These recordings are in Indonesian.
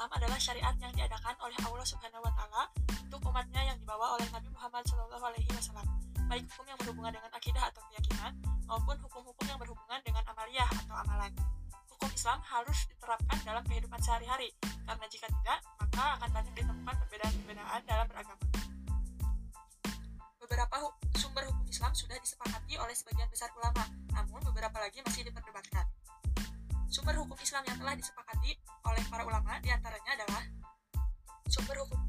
Islam adalah syariat yang diadakan oleh Allah Subhanahu wa taala untuk umatnya yang dibawa oleh Nabi Muhammad Shallallahu alaihi wasallam. Baik hukum yang berhubungan dengan akidah atau keyakinan maupun hukum-hukum yang berhubungan dengan amaliyah atau amalan. Hukum Islam harus diterapkan dalam kehidupan sehari-hari karena jika tidak, maka akan banyak ditemukan perbedaan-perbedaan dalam beragama. Beberapa sumber hukum Islam sudah disepakati oleh sebagian besar ulama, namun beberapa lagi masih diperdebatkan. Sumber hukum Islam yang telah disepakati oleh para ulama di antaranya adalah sumber hukum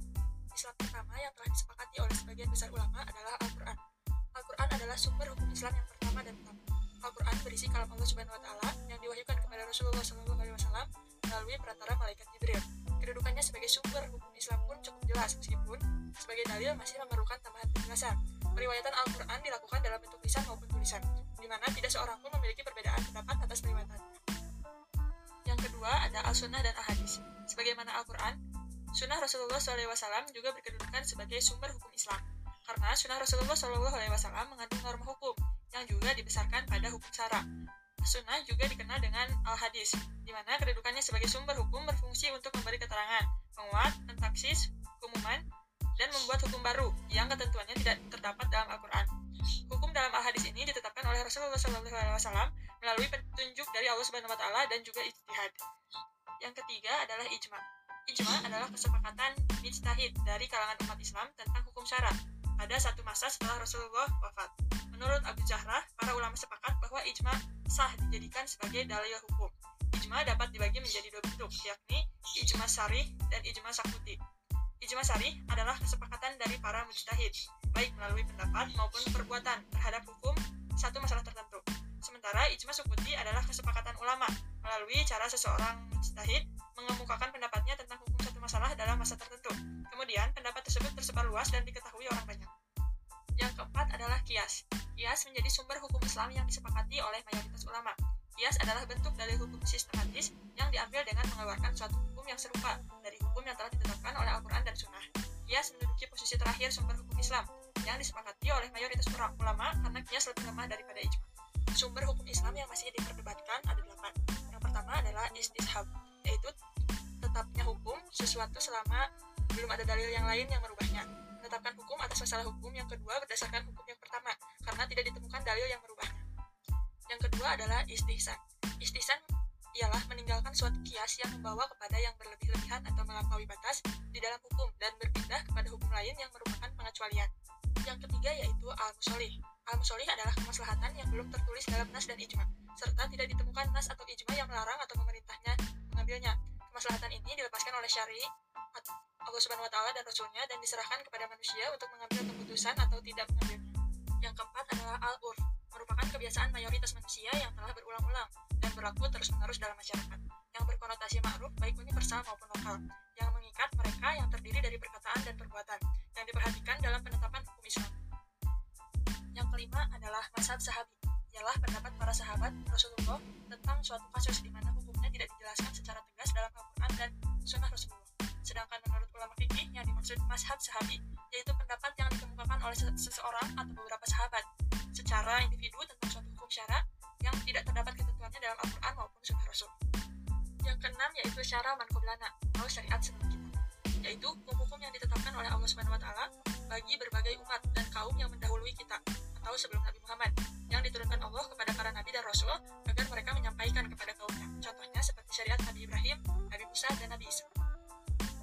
Islam pertama yang telah disepakati oleh sebagian besar ulama adalah Al-Quran. Al-Quran adalah sumber hukum Islam yang pertama dan utama. Al-Quran berisi kalam Allah Subhanahu wa taala yang diwahyukan kepada Rasulullah wasallam melalui perantara malaikat Jibril. Kedudukannya sebagai sumber hukum Islam pun cukup jelas meskipun sebagai dalil masih memerlukan tambahan penjelasan. Periwayatan Al-Quran dilakukan dalam bentuk lisan maupun tulisan, di mana tidak seorang pun memiliki kedua ada Al-Sunnah dan Al-Hadis. Sebagaimana Al-Quran, Sunnah Rasulullah SAW juga berkedudukan sebagai sumber hukum Islam. Karena Sunnah Rasulullah SAW mengandung norma hukum yang juga dibesarkan pada hukum syara. Sunnah juga dikenal dengan Al-Hadis, di mana kedudukannya sebagai sumber hukum berfungsi untuk memberi keterangan, menguat, mentaksis, keumuman, dan membuat hukum baru yang ketentuannya tidak terdapat dalam Al-Quran. Hukum dalam Al-Hadis ini ditetapkan oleh Rasulullah SAW melalui petunjuk dari Allah Subhanahu Wa Taala dan juga ijtihad. Yang ketiga adalah ijma. Ijma adalah kesepakatan mujtahid dari kalangan umat Islam tentang hukum syarat pada satu masa setelah Rasulullah wafat. Menurut Abu Jahrah, para ulama sepakat bahwa ijma sah dijadikan sebagai dalil hukum. Ijma dapat dibagi menjadi dua bentuk, yakni ijma syarih dan ijma sakuti. Ijma syarih adalah kesepakatan dari para mujtahid, baik melalui pendapat maupun perbuatan terhadap hukum satu masalah tertentu. Sementara ijma sukuti adalah kesepakatan ulama melalui cara seseorang mujtahid mengemukakan pendapatnya tentang hukum satu masalah dalam masa tertentu. Kemudian, pendapat tersebut tersebar luas dan diketahui orang banyak. Yang keempat adalah kias. Kias menjadi sumber hukum Islam yang disepakati oleh mayoritas ulama. Kias adalah bentuk dari hukum sistematis yang diambil dengan mengeluarkan suatu hukum yang serupa dari hukum yang telah ditetapkan oleh Al-Quran dan Sunnah. Kias menduduki posisi terakhir sumber hukum Islam yang disepakati oleh mayoritas ulama karena kias lebih lemah daripada ijma. Sumber hukum Islam yang masih diperdebatkan ada delapan. Yang pertama adalah istishab, yaitu tetapnya hukum sesuatu selama belum ada dalil yang lain yang merubahnya menetapkan hukum atas masalah hukum yang kedua berdasarkan hukum yang pertama karena tidak ditemukan dalil yang merubahnya. Yang kedua adalah istihsan. Istihsan ialah meninggalkan suatu kias yang membawa kepada yang berlebih-lebihan atau melampaui batas di dalam hukum dan berpindah kepada hukum lain yang merupakan pengecualian. Yang ketiga yaitu al-musolih. Al-musolih adalah kemaslahatan yang belum tertulis dalam nas dan ijma, serta tidak ditemukan nas atau ijma yang melarang atau memerintahnya mengambilnya. Kemaslahatan ini dilepaskan oleh syari Allah Subhanahu wa taala dan rasulnya dan diserahkan kepada manusia untuk mengambil keputusan atau tidak mengambilnya. Yang keempat adalah al-urf, merupakan kebiasaan mayoritas manusia yang telah berulang-ulang dan berlaku terus-menerus dalam masyarakat, yang berkonotasi ma'ruf baik universal maupun lokal, yang mengikat mereka yang terdiri dari perkataan dan perbuatan, masad sahabi, ialah pendapat para sahabat Rasulullah tentang suatu kasus di mana hukumnya tidak dijelaskan secara tegas dalam Al-Quran dan Sunnah Rasulullah. Sedangkan menurut ulama fikih yang dimaksud mazhab sahabi yaitu pendapat yang dikemukakan oleh seseorang atau beberapa sahabat secara individu tentang suatu hukum syara yang tidak terdapat ketentuannya dalam Al-Quran maupun Sunnah Rasul. Yang keenam yaitu syara mankoblana atau syariat sebelum kita, yaitu hukum-hukum yang ditetapkan oleh Allah Taala bagi berbagai umat dan kaum yang mendahului kita atau sebelum Nabi Muhammad yang diturunkan Allah kepada para nabi dan rasul agar mereka menyampaikan kepada kaumnya. Contohnya seperti syariat Nabi Ibrahim, Nabi Musa, dan Nabi Isa.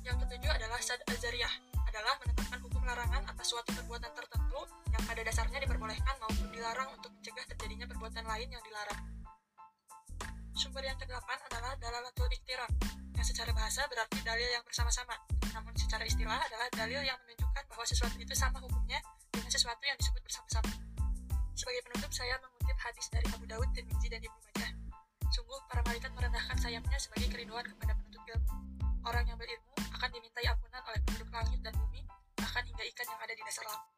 Yang ketujuh adalah sad azariyah, adalah menetapkan hukum larangan atas suatu perbuatan tertentu yang pada dasarnya diperbolehkan maupun dilarang untuk mencegah terjadinya perbuatan lain yang dilarang. Sumber yang kedelapan adalah dalalatul iktiram, yang secara bahasa berarti dalil yang bersama-sama, namun secara istilah adalah dalil yang menunjukkan bahwa sesuatu itu sama hukumnya dengan sesuatu yang disebut bersama-sama. Sebagai penutup, saya mengutip hadis dari Abu Dawud, Tirmizi, dan Ibnu Majah. Sungguh, para malaikat merendahkan sayapnya sebagai kerinduan kepada penuntut ilmu. Orang yang berilmu akan dimintai ampunan oleh penduduk langit dan bumi, bahkan hingga ikan yang ada di dasar laut.